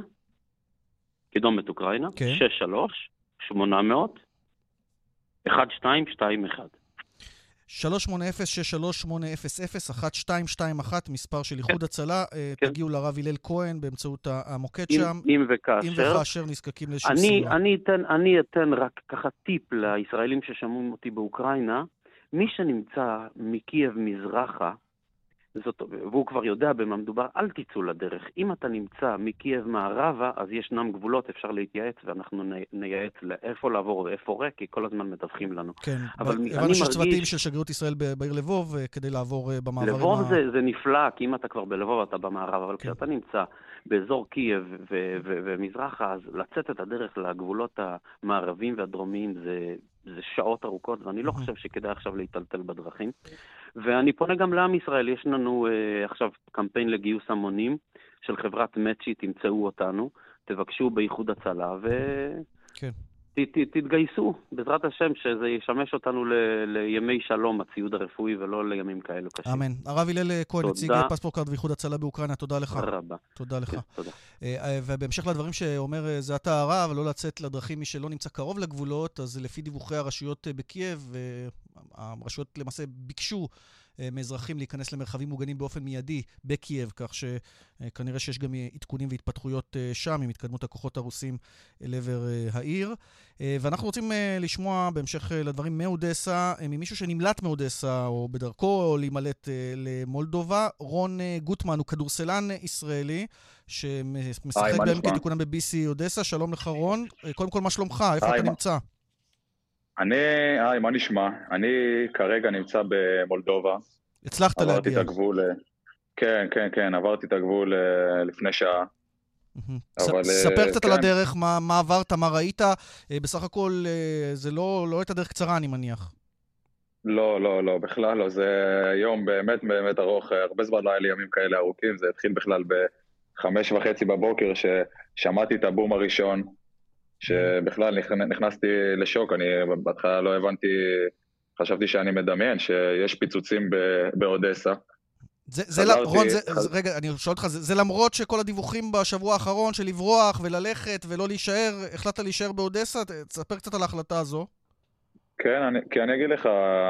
קידומת אוקראינה, כן. 63, 800, 1221. 380-63800-1221, מספר של איחוד כן. הצלה. אה, כן. תגיעו לרב הלל כהן באמצעות המוקד אם, שם. אם וכאשר. אם וכאשר נזקקים לאיזשהו סיוע. אני אתן, אני אתן רק ככה טיפ לישראלים ששמעו אותי באוקראינה. מי שנמצא מקייב מזרחה, זאת, והוא כבר יודע במה מדובר, אל תצאו לדרך. אם אתה נמצא מקייב מערבה, אז ישנם גבולות, אפשר להתייעץ, ואנחנו נייעץ לאיפה לעבור ואיפה ריק, כי כל הזמן מדווחים לנו. כן, אבל הבנו שיש צוותים של שגרירות ישראל בעיר לבוב אה, כדי לעבור אה, במעברים. לבוב ה... זה, זה נפלא, כי אם אתה כבר בלבוב אתה במערב, אבל כן. כשאתה נמצא באזור קייב ו- ו- ומזרחה, אז לצאת את הדרך לגבולות המערביים והדרומיים זה, זה שעות ארוכות, ואני לא חושב שכדאי עכשיו להיטלטל בדרכים. ואני פונה גם לעם ישראל, יש לנו uh, עכשיו קמפיין לגיוס המונים של חברת מצ'י, תמצאו אותנו, תבקשו באיחוד הצלה, ו... כן. ת, ת, תתגייסו, בעזרת השם, שזה ישמש אותנו ל, לימי שלום, הציוד הרפואי, ולא לימים כאלו קשים. אמן. הרב הלל כהן, נציג פספורט קארד ואיחוד הצלה באוקראינה, תודה לך. תודה רבה. תודה לך. כן, תודה. אה, ובהמשך לדברים שאומר אה, זה אתה הרב, לא לצאת לדרכים מי שלא נמצא קרוב לגבולות, אז לפי דיווחי הרשויות בקייב, הרשויות למעשה ביקשו אה, מאזרחים להיכנס למרחבים מוגנים באופן מיידי בקייב, כך שכנראה שיש גם עדכונים והתפתחויות אה, שם עם התקדמות הכוחות הרוסים אל עבר אה, העיר. ואנחנו רוצים לשמוע בהמשך לדברים מאודסה, ממישהו שנמלט מאודסה או בדרכו או להימלט למולדובה. רון גוטמן הוא כדורסלן ישראלי. שמשחק בימים כתיקונם ב-BC אודסה. שלום לך, רון. קודם כל, מה שלומך? איפה אתה נמצא? אני, היי, מה נשמע? אני כרגע נמצא במולדובה. הצלחת להגיע. עברתי את הגבול, כן, כן, כן, עברתי את הגבול אה, לפני שעה. אבל... ספר קצת כן. על הדרך, מה, מה עברת, מה ראית. בסך הכל זה לא, לא הייתה דרך קצרה, אני מניח. לא, לא, לא, בכלל לא. זה יום באמת באמת ארוך. הרבה זמן לא היה לי ימים כאלה ארוכים. זה התחיל בכלל בחמש וחצי בבוקר, ששמעתי את הבום הראשון, שבכלל נכנסתי לשוק. אני בהתחלה לא הבנתי, חשבתי שאני מדמיין שיש פיצוצים באודסה. זה, זה חזרתי, רון, זה, חז... רגע, אני שואל אותך, זה, זה למרות שכל הדיווחים בשבוע האחרון של לברוח וללכת ולא להישאר, החלטת להישאר באודסה? תספר קצת על ההחלטה הזו. כן, אני, כי אני אגיד לך,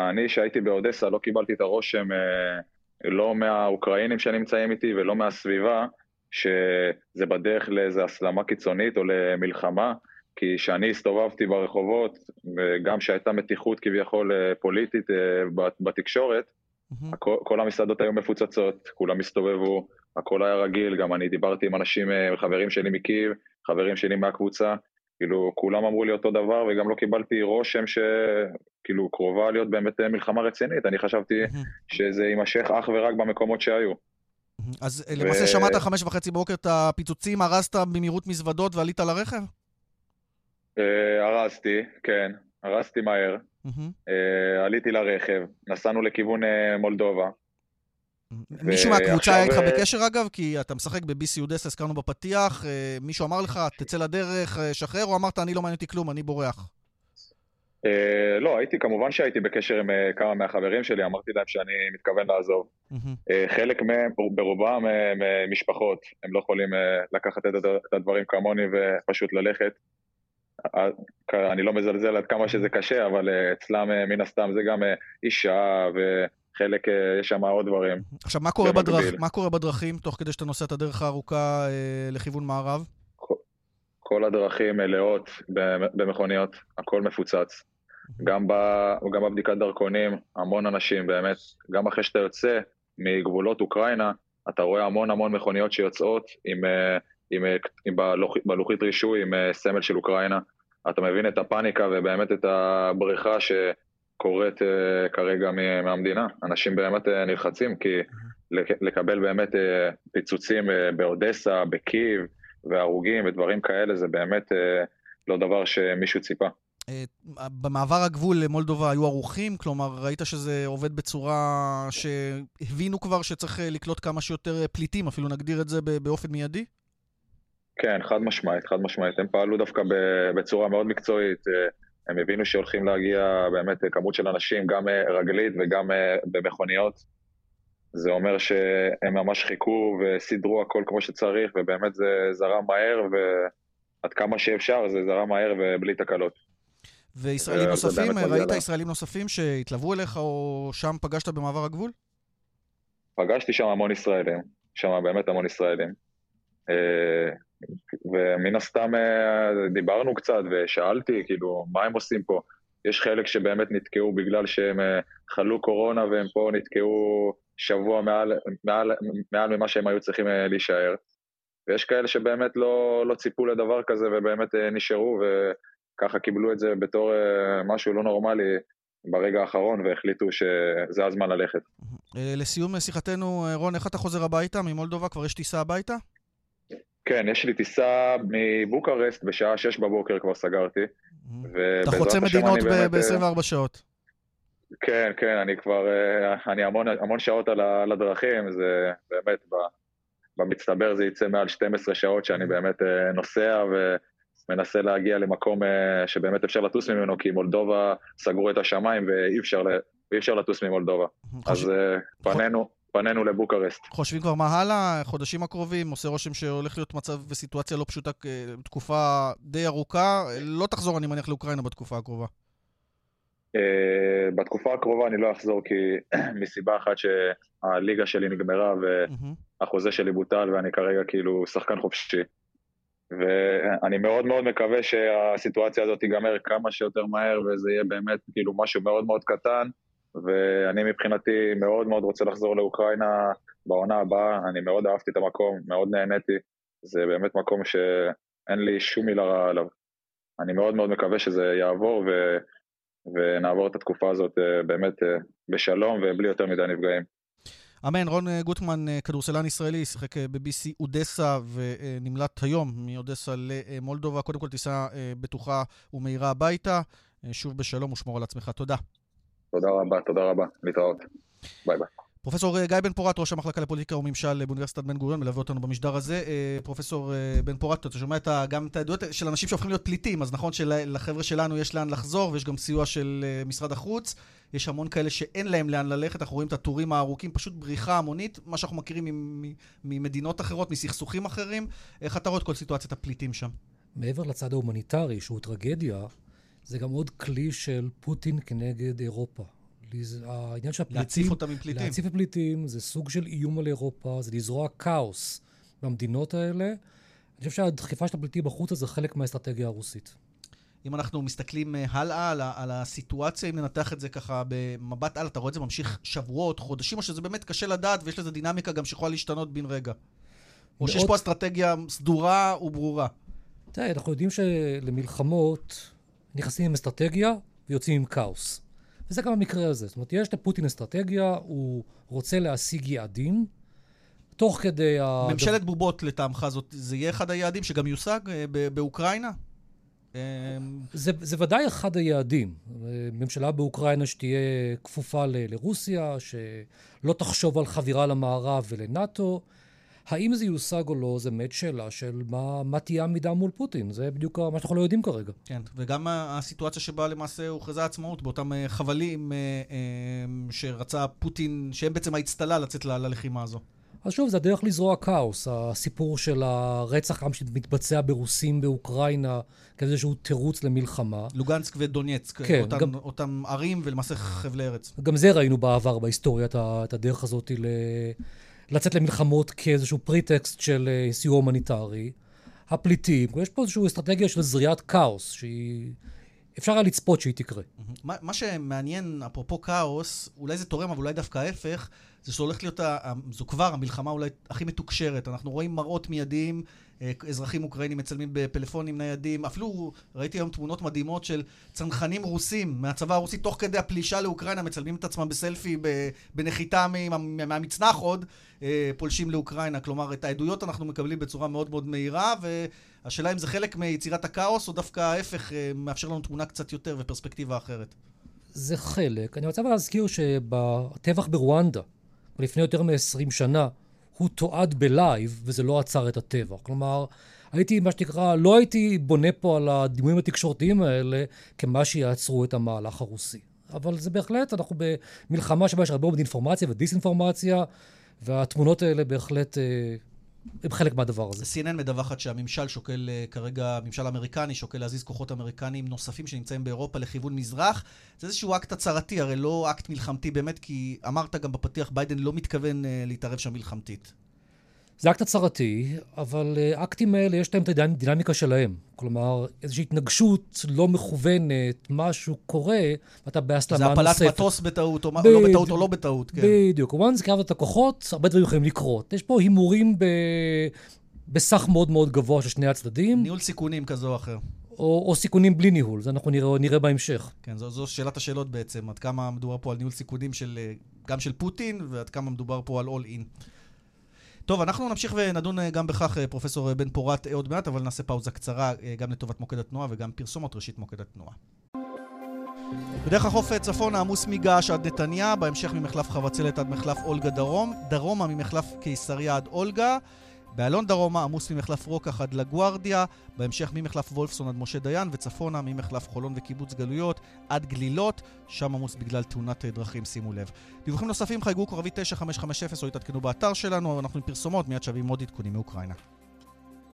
אני שהייתי באודסה לא קיבלתי את הרושם אה, לא מהאוקראינים שנמצאים איתי ולא מהסביבה, שזה בדרך לאיזו הסלמה קיצונית או למלחמה, כי כשאני הסתובבתי ברחובות, וגם שהייתה מתיחות כביכול אה, פוליטית אה, בתקשורת, mm-hmm. כל, כל המסעדות היו מפוצצות, כולם הסתובבו, הכל היה רגיל, גם אני דיברתי עם אנשים, חברים שלי מקייב, חברים שלי מהקבוצה, כאילו, כולם אמרו לי אותו דבר, וגם לא קיבלתי רושם שכאילו קרובה להיות באמת אה, מלחמה רצינית. אני חשבתי שזה יימשך אך ורק במקומות שהיו. אז ו... למעשה שמעת חמש וחצי בבוקר את הפיצוצים, הרסת במהירות מזוודות ועלית לרכב? אה, הרסתי, כן. הרסתי מהר. אה, עליתי לרכב, נסענו לכיוון מולדובה. מישהו מהקבוצה היה איתך אה, בקשר אגב? כי אתה משחק ב-BC אודסה, הזכרנו בפתיח, אה, מישהו אמר לך, תצא לדרך, אה, שחרר, או אמרת, אני לא מעניין אותי כלום, אני בורח? לא, הייתי, כמובן שהייתי בקשר עם כמה מהחברים שלי, אמרתי להם שאני מתכוון לעזוב. חלק מהם, ברובם משפחות, הם לא יכולים לקחת את הדברים כמוני ופשוט ללכת. אני לא מזלזל עד כמה שזה קשה, אבל אצלם מן הסתם זה גם אישה ו... חלק, אה, יש שם עוד דברים. עכשיו, מה קורה, בדרכ... מה קורה בדרכים, תוך כדי שאתה נוסע את הדרך הארוכה אה, לכיוון מערב? כל הדרכים מלאות במכוניות, הכל מפוצץ. גם, ב, גם בבדיקת דרכונים, המון אנשים, באמת. גם אחרי שאתה יוצא מגבולות אוקראינה, אתה רואה המון המון מכוניות שיוצאות עם, אה, עם, עם, עם בלוחית רישוי, עם סמל של אוקראינה. אתה מבין את הפאניקה ובאמת את הבריכה ש... קורית uh, כרגע מהמדינה. אנשים באמת נלחצים, כי לקבל באמת פיצוצים באודסה, בקייב, והרוגים ודברים כאלה, זה באמת לא דבר שמישהו ציפה. במעבר הגבול למולדובה היו ערוכים? כלומר, ראית שזה עובד בצורה שהבינו כבר שצריך לקלוט כמה שיותר פליטים, אפילו נגדיר את זה באופן מיידי? כן, חד משמעית, חד משמעית. הם פעלו דווקא בצורה מאוד מקצועית. הם הבינו שהולכים להגיע באמת כמות של אנשים, גם אה, רגלית וגם אה, במכוניות. זה אומר שהם ממש חיכו וסידרו הכל כמו שצריך, ובאמת זה זרם מהר, ועד כמה שאפשר זה זרם מהר ובלי תקלות. וישראלים נוספים, ראית ישראלים נוספים שהתלוו אליך או שם פגשת במעבר הגבול? פגשתי שם המון ישראלים, שם באמת המון ישראלים. ומן הסתם אה, דיברנו קצת ושאלתי, כאילו, מה הם עושים פה? יש חלק שבאמת נתקעו בגלל שהם אה, חלו קורונה והם פה נתקעו שבוע מעל, מעל, מעל ממה שהם היו צריכים אה, להישאר. ויש כאלה שבאמת לא, לא ציפו לדבר כזה ובאמת נשארו וככה קיבלו את זה בתור משהו לא נורמלי ברגע האחרון והחליטו שזה הזמן ללכת. לסיום שיחתנו, רון, איך אתה חוזר הביתה ממולדובה? כבר יש טיסה הביתה? כן, יש לי טיסה מבוקרסט בשעה 6 בבוקר כבר סגרתי. אתה חוצה מדינות ב-24 אה, שעות. כן, כן, אני כבר, אה, אני המון, המון שעות על הדרכים, זה באמת, במצטבר זה יצא מעל 12 שעות שאני באמת אה, נוסע ומנסה להגיע למקום שבאמת אפשר לטוס ממנו, כי מולדובה סגרו את השמיים ואי אפשר, אפשר לטוס ממולדובה. אז פנינו... פנינו לבוקרסט. חושבים כבר מה הלאה? חודשים הקרובים? עושה רושם שהולך להיות מצב וסיטואציה לא פשוטה תקופה די ארוכה. לא תחזור, אני מניח, לאוקראינה בתקופה הקרובה. אה, בתקופה הקרובה אני לא אחזור כי מסיבה אחת שהליגה שלי נגמרה והחוזה שלי בוטל ואני כרגע כאילו שחקן חופשי. ואני מאוד מאוד מקווה שהסיטואציה הזאת תיגמר כמה שיותר מהר וזה יהיה באמת כאילו משהו מאוד מאוד קטן ואני מבחינתי מאוד מאוד רוצה לחזור לאוקראינה בעונה הבאה, אני מאוד אהבתי את המקום, מאוד נהניתי, זה באמת מקום שאין לי שום מילה רעה עליו. אני מאוד מאוד מקווה שזה יעבור ו... ונעבור את התקופה הזאת אה, באמת אה, בשלום ובלי יותר מדי נפגעים. אמן, רון אה, גוטמן, כדורסלן ישראלי, שיחק ב-BC אודסה ונמלט היום מאודסה למולדובה. קודם כל טיסה בטוחה ומהירה הביתה. שוב בשלום ושמור על עצמך. תודה. תודה רבה, תודה רבה. להתראות. ביי ביי. פרופסור גיא בן פורת, ראש המחלקה לפוליטיקה וממשל באוניברסיטת בן גוריון, מלווה אותנו במשדר הזה. פרופסור בן פורת, אתה שומע גם את העדויות של אנשים שהופכים להיות פליטים, אז נכון שלחבר'ה שלנו יש לאן לחזור, ויש גם סיוע של משרד החוץ. יש המון כאלה שאין להם לאן ללכת, אנחנו רואים את הטורים הארוכים, פשוט בריחה המונית, מה שאנחנו מכירים ממדינות אחרות, מסכסוכים אחרים. איך אתה רואה את כל סיטואציית הפליטים שם? מעבר לצד ההומניטרי, שהוא טרגדיה, זה גם עוד כלי של פוטין כנגד אירופה. העניין של הפליטים... להציף אותם עם פליטים. להציף את פליטים, זה סוג של איום על אירופה, זה לזרוע כאוס במדינות האלה. אני חושב שהדחיפה של הפליטים בחוץ זה חלק מהאסטרטגיה הרוסית. אם אנחנו מסתכלים אה, הלאה על, על הסיטואציה, אם ננתח את זה ככה במבט על, אתה רואה את זה ממשיך שבועות, חודשים, או שזה באמת קשה לדעת ויש לזה דינמיקה גם שיכולה להשתנות בן רגע? או שיש פה אסטרטגיה סדורה וברורה? תראה, אנחנו יודעים שלמלחמות נכנסים עם אסטרטגיה ויוצאים עם כאוס. וזה גם המקרה הזה. זאת אומרת, יש לפוטין אסטרטגיה, הוא רוצה להשיג יעדים, תוך כדי ה... ממשלת בובות לטעמך זאת, זה יהיה אחד היעדים שגם יושג אה, באוקראינה? זה, זה ודאי אחד היעדים. ממשלה באוקראינה שתהיה כפופה ל, לרוסיה, שלא תחשוב על חבירה למערב ולנאטו. האם זה יושג או לא, זה באמת שאלה של מה, מה תהיה העמידה מול פוטין. זה בדיוק מה שאנחנו לא יודעים כרגע. כן, וגם הסיטואציה שבה למעשה הוכרזה עצמאות באותם אה, חבלים אה, אה, שרצה פוטין, שהם בעצם האצטלה לצאת ללחימה הזו. אז שוב, זה הדרך לזרוע כאוס. הסיפור של הרצח עם שמתבצע ברוסים באוקראינה כאיזשהו תירוץ למלחמה. לוגנסק ודונייצק, כן, אותם, גם, אותם ערים ולמעשה חבלי ארץ. גם זה ראינו בעבר בהיסטוריה, את הדרך הזאת ל... לצאת למלחמות כאיזשהו פריטקסט של אה, סיוע הומניטרי. הפליטים, יש פה איזושהי אסטרטגיה של זריעת כאוס, שהיא... אפשר היה לצפות שהיא תקרה. מה, מה שמעניין, אפרופו כאוס, אולי זה תורם, אבל אולי דווקא ההפך, זה שזו הולכת להיות, זו כבר המלחמה אולי הכי מתוקשרת. אנחנו רואים מראות מיידיים, אה, אזרחים אוקראינים מצלמים בפלאפונים ניידים. אפילו ראיתי היום תמונות מדהימות של צנחנים רוסים מהצבא הרוסי, תוך כדי הפלישה לאוקראינה, מצלמים את עצמם בסלפי בנחיתה מהמצנח עוד, אה, פולשים לאוקראינה. כלומר, את העדויות אנחנו מקבלים בצורה מאוד מאוד מהירה, והשאלה אם זה חלק מיצירת הכאוס, או דווקא ההפך, אה, מאפשר לנו תמונה קצת יותר ופרספקטיבה אחרת. זה חלק. אני רוצה להזכיר שבטבח ברואנדה, לפני יותר מ-20 שנה, הוא תועד בלייב, וזה לא עצר את הטבח. כלומר, הייתי, מה שנקרא, לא הייתי בונה פה על הדימויים התקשורתיים האלה כמה שיעצרו את המהלך הרוסי. אבל זה בהחלט, אנחנו במלחמה שבה יש הרבה מאוד אינפורמציה ודיסאינפורמציה, והתמונות האלה בהחלט אה, הם חלק מהדבר הזה. CNN מדווחת שהממשל שוקל אה, כרגע, הממשל האמריקני שוקל להזיז כוחות אמריקניים נוספים שנמצאים באירופה לכיוון מזרח. זה איזשהו אקט הצהרתי, הרי לא אקט מלחמתי באמת, כי אמרת גם בפתיח, ביידן לא מתכוון אה, להתערב שם מלחמתית. זה אקט הצהרתי, אבל אה, האקטים האלה יש להם את הדינמיקה שלהם. כלומר, איזושהי התנגשות לא מכוונת, משהו קורה, ואתה בהסלמה נוספת. זה הפלת מטוס בטעות, או לא בטעות או לא בטעות, כן. בדיוק. once קרבת את הכוחות, הרבה דברים יכולים לקרות. יש פה הימורים ב... בסך מאוד מאוד גבוה של שני הצדדים. ניהול סיכונים כזה או אחר. או, או סיכונים בלי ניהול, זה אנחנו נראה, נראה בהמשך. כן, זו, זו שאלת השאלות בעצם, עד כמה מדובר פה על ניהול סיכונים של, אה, גם של פוטין, ועד כמה מדובר פה על אול אין. טוב, אנחנו נמשיך ונדון אה, גם בכך, אה, פרופסור אה, בן פורת, עוד מעט, אבל נעשה פאוזה קצרה גם לטובת מוקד התנועה וגם פרסומות ראשית מוקד התנועה. בדרך החוף צפון העמוס מגעש עד נתניה, בהמשך ממחלף חבצלת עד מחלף אולגה דרום, דרומה ממחלף קיסריה עד אולגה, באלון דרומה עמוס ממחלף רוקח עד לגוארדיה, בהמשך ממחלף וולפסון עד משה דיין, וצפונה ממחלף חולון וקיבוץ גלויות עד גלילות, שם עמוס בגלל תאונת דרכים, שימו לב. דיווחים נוספים חייגו כוכבי 9550 או התעדכנו באתר שלנו, אנחנו עם פרסומות, מיד שווים עוד עדכונים מאוקראינה.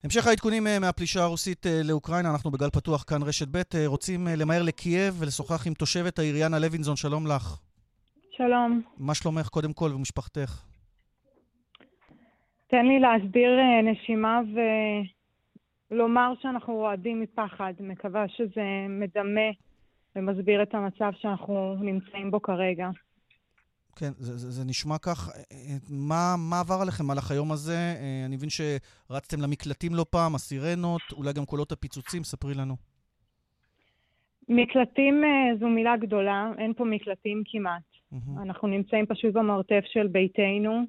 המשך העדכונים אה, מהפלישה הרוסית אה, לאוקראינה, אנחנו בגל פתוח כאן רשת ב', אה, רוצים למהר לקייב ולשוחח עם תושבת העיר יאנה לוינזון, שלום לך. שלום. מה שלומך קודם כל ומשפחתך? תן לי להסביר נשימה ולומר שאנחנו רועדים מפחד. מקווה שזה מדמה ומסביר את המצב שאנחנו נמצאים בו כרגע. כן, זה, זה, זה נשמע כך. מה, מה עבר עליכם במהלך היום הזה? אני מבין שרצתם למקלטים לא פעם, הסירנות, אולי גם קולות הפיצוצים, ספרי לנו. מקלטים זו מילה גדולה, אין פה מקלטים כמעט. אנחנו נמצאים פשוט במרתף של ביתנו.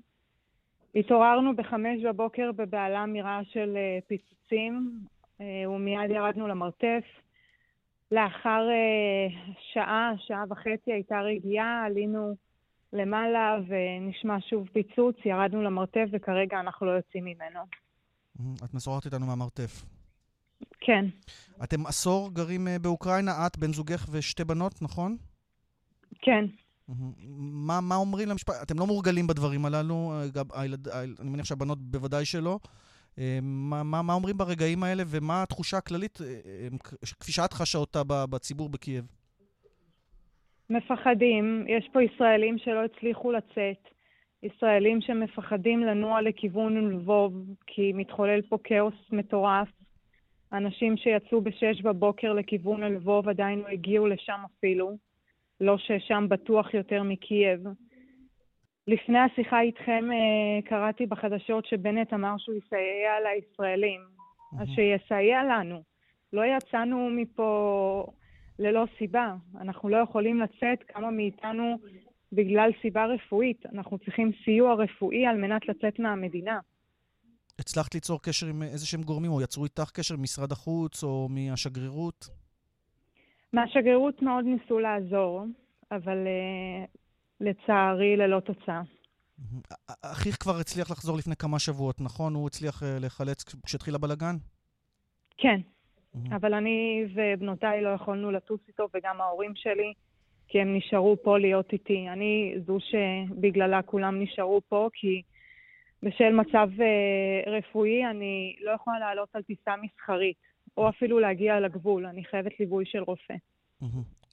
התעוררנו בחמש בבוקר בבהלה מרעש של אה, פיצוצים, אה, ומיד ירדנו למרתף. לאחר אה, שעה, שעה וחצי הייתה רגיעה, עלינו למעלה ונשמע שוב פיצוץ, ירדנו למרתף וכרגע אנחנו לא יוצאים ממנו. את משוחחת איתנו מהמרתף. כן. אתם עשור גרים באוקראינה, את, בן זוגך ושתי בנות, נכון? כן. מה, מה אומרים למשפט? אתם לא מורגלים בדברים הללו, גם הילד, אני מניח שהבנות בוודאי שלא. מה, מה, מה אומרים ברגעים האלה, ומה התחושה הכללית, כפי שאת חשה אותה בציבור בקייב? מפחדים. יש פה ישראלים שלא הצליחו לצאת. ישראלים שמפחדים לנוע לכיוון לבוב, כי מתחולל פה כאוס מטורף. אנשים שיצאו בשש בבוקר לכיוון לבוב עדיין לא הגיעו לשם אפילו. לא ששם בטוח יותר מקייב. לפני השיחה איתכם אה, קראתי בחדשות שבנט אמר שהוא יסייע לישראלים. אז שיסייע לנו. לא יצאנו מפה ללא סיבה. אנחנו לא יכולים לצאת, כמה מאיתנו, בגלל סיבה רפואית. אנחנו צריכים סיוע רפואי על מנת לצאת מהמדינה. הצלחת ליצור קשר עם איזה שהם גורמים, או יצרו איתך קשר ממשרד החוץ או מהשגרירות? מהשגרירות מאוד ניסו לעזור, אבל uh, לצערי ללא תוצאה. אחיך כבר הצליח לחזור לפני כמה שבועות, נכון? הוא הצליח uh, להיחלץ כשהתחיל הבלגן? כן, אבל אני ובנותיי לא יכולנו לטוס איתו, וגם ההורים שלי, כי הם נשארו פה להיות איתי. אני זו שבגללה כולם נשארו פה, כי בשל מצב uh, רפואי אני לא יכולה לעלות על טיסה מסחרית, או אפילו להגיע לגבול, אני חייבת ליווי של רופא.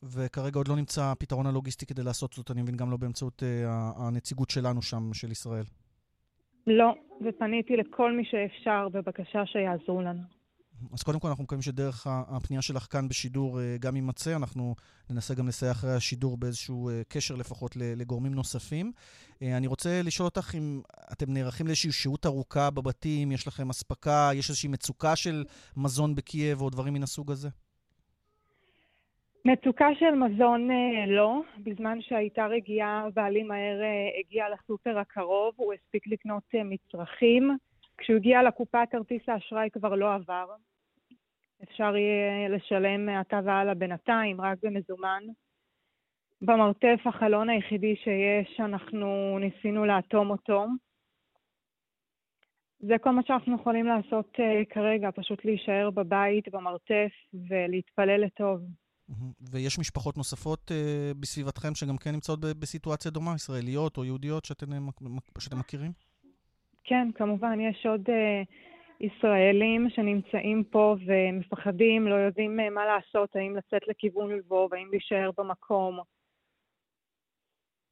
וכרגע עוד לא נמצא הפתרון הלוגיסטי כדי לעשות זאת, אני מבין, גם לא באמצעות uh, הנציגות שלנו שם, של ישראל. לא, ופניתי לכל מי שאפשר בבקשה שיעזרו לנו. אז קודם כל אנחנו מקווים שדרך הפנייה שלך כאן בשידור אה, גם יימצא, אנחנו ננסה גם לסייע אחרי השידור באיזשהו אה, קשר לפחות לגורמים נוספים. אני רוצה לשאול אותך אם אתם נערכים לאיזושהי שהות ארוכה בבתים, יש לכם אספקה, יש איזושהי מצוקה של מזון בקייב או דברים מן הסוג הזה? מצוקה של מזון אה, לא. בזמן שהייתה רגיעה, בעלי מהר אה, הגיע לסופר הקרוב, הוא הספיק לקנות אה, מצרכים. כשהוא הגיע לקופה, כרטיס האשראי כבר לא עבר. אפשר יהיה לשלם מעתה והלאה בינתיים, רק במזומן. במרתף החלון היחידי שיש, אנחנו ניסינו לאטום אותו. זה כל מה שאנחנו יכולים לעשות uh, כרגע, פשוט להישאר בבית, במרתף, ולהתפלל לטוב. ויש משפחות נוספות uh, בסביבתכם שגם כן נמצאות בסיטואציה דומה, ישראליות או יהודיות שאתם, שאתם מכירים? כן, כמובן, יש עוד uh, ישראלים שנמצאים פה ומפחדים, לא יודעים uh, מה לעשות, האם לצאת לכיוון לבוב, האם להישאר במקום.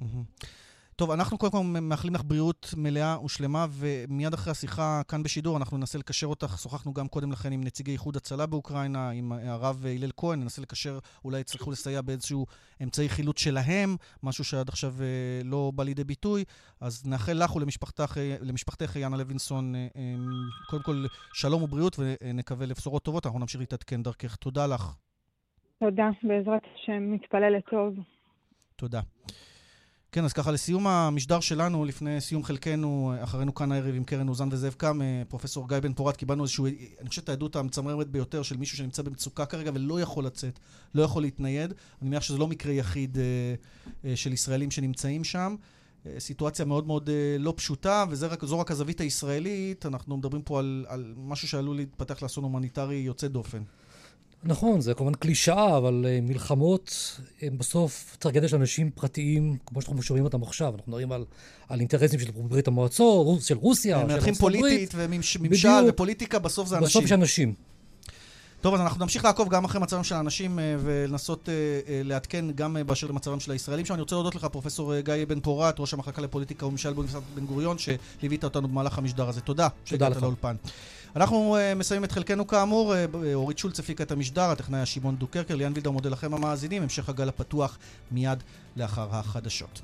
Mm-hmm. טוב, אנחנו קודם כל מאחלים לך בריאות מלאה ושלמה, ומיד אחרי השיחה כאן בשידור אנחנו ננסה לקשר אותך. שוחחנו גם קודם לכן עם נציגי איחוד הצלה באוקראינה, עם הרב הלל כהן, ננסה לקשר, אולי יצטרכו לסייע באיזשהו אמצעי חילוץ שלהם, משהו שעד עכשיו אה, לא בא לידי ביטוי. אז נאחל לך ולמשפחתך, יאנה לוינסון, אה, אה, קודם כל שלום ובריאות, ונקווה לבשורות טובות. אנחנו נמשיך להתעדכן דרכך. תודה לך. תודה, בעזרת השם, מתפלל לטוב. תודה. כן, אז ככה לסיום המשדר שלנו, לפני סיום חלקנו, אחרינו כאן הערב עם קרן אוזן וזאב קם, אה, פרופסור גיא בן פורת, קיבלנו איזשהו, אני חושב את העדות המצמררת ביותר של מישהו שנמצא במצוקה כרגע ולא יכול לצאת, לא יכול להתנייד. אני מניח שזה לא מקרה יחיד אה, אה, של ישראלים שנמצאים שם. סיטואציה מאוד מאוד לא פשוטה, וזו רק הזווית הישראלית. אנחנו מדברים פה על, על משהו שעלול להתפתח לאסון הומניטרי יוצא דופן. נכון, זה כמובן קלישאה, אבל uh, מלחמות הם בסוף טרגדיה של אנשים פרטיים, כמו שאנחנו שומעים אותם עכשיו. אנחנו מדברים על, על אינטרסים של ברית המועצות, של רוסיה, של ארצות הברית. פוליטית וממשל ופוליטיקה, בסוף זה אנשים. בסוף זה אנשים. טוב, אז אנחנו נמשיך לעקוב גם אחרי מצבם של האנשים אה, ולנסות אה, לעדכן גם באשר למצבם של הישראלים שם. אני רוצה להודות לך, פרופסור גיא בן פורת, ראש המחלקה לפוליטיקה וממשל באוניברסיטת בן גוריון, שליווית אותנו במהלך המשדר הזה. תודה. תודה לך. לאולפן. אנחנו אה, מסיימים את חלקנו כאמור, אה, אה, אורית שולץ הפיקה את המשדר, הטכנאי שמעון דוקרקר, ליאן וילדר מודה לכם המאזינים, המשך הגל הפתוח מיד לאחר החדשות.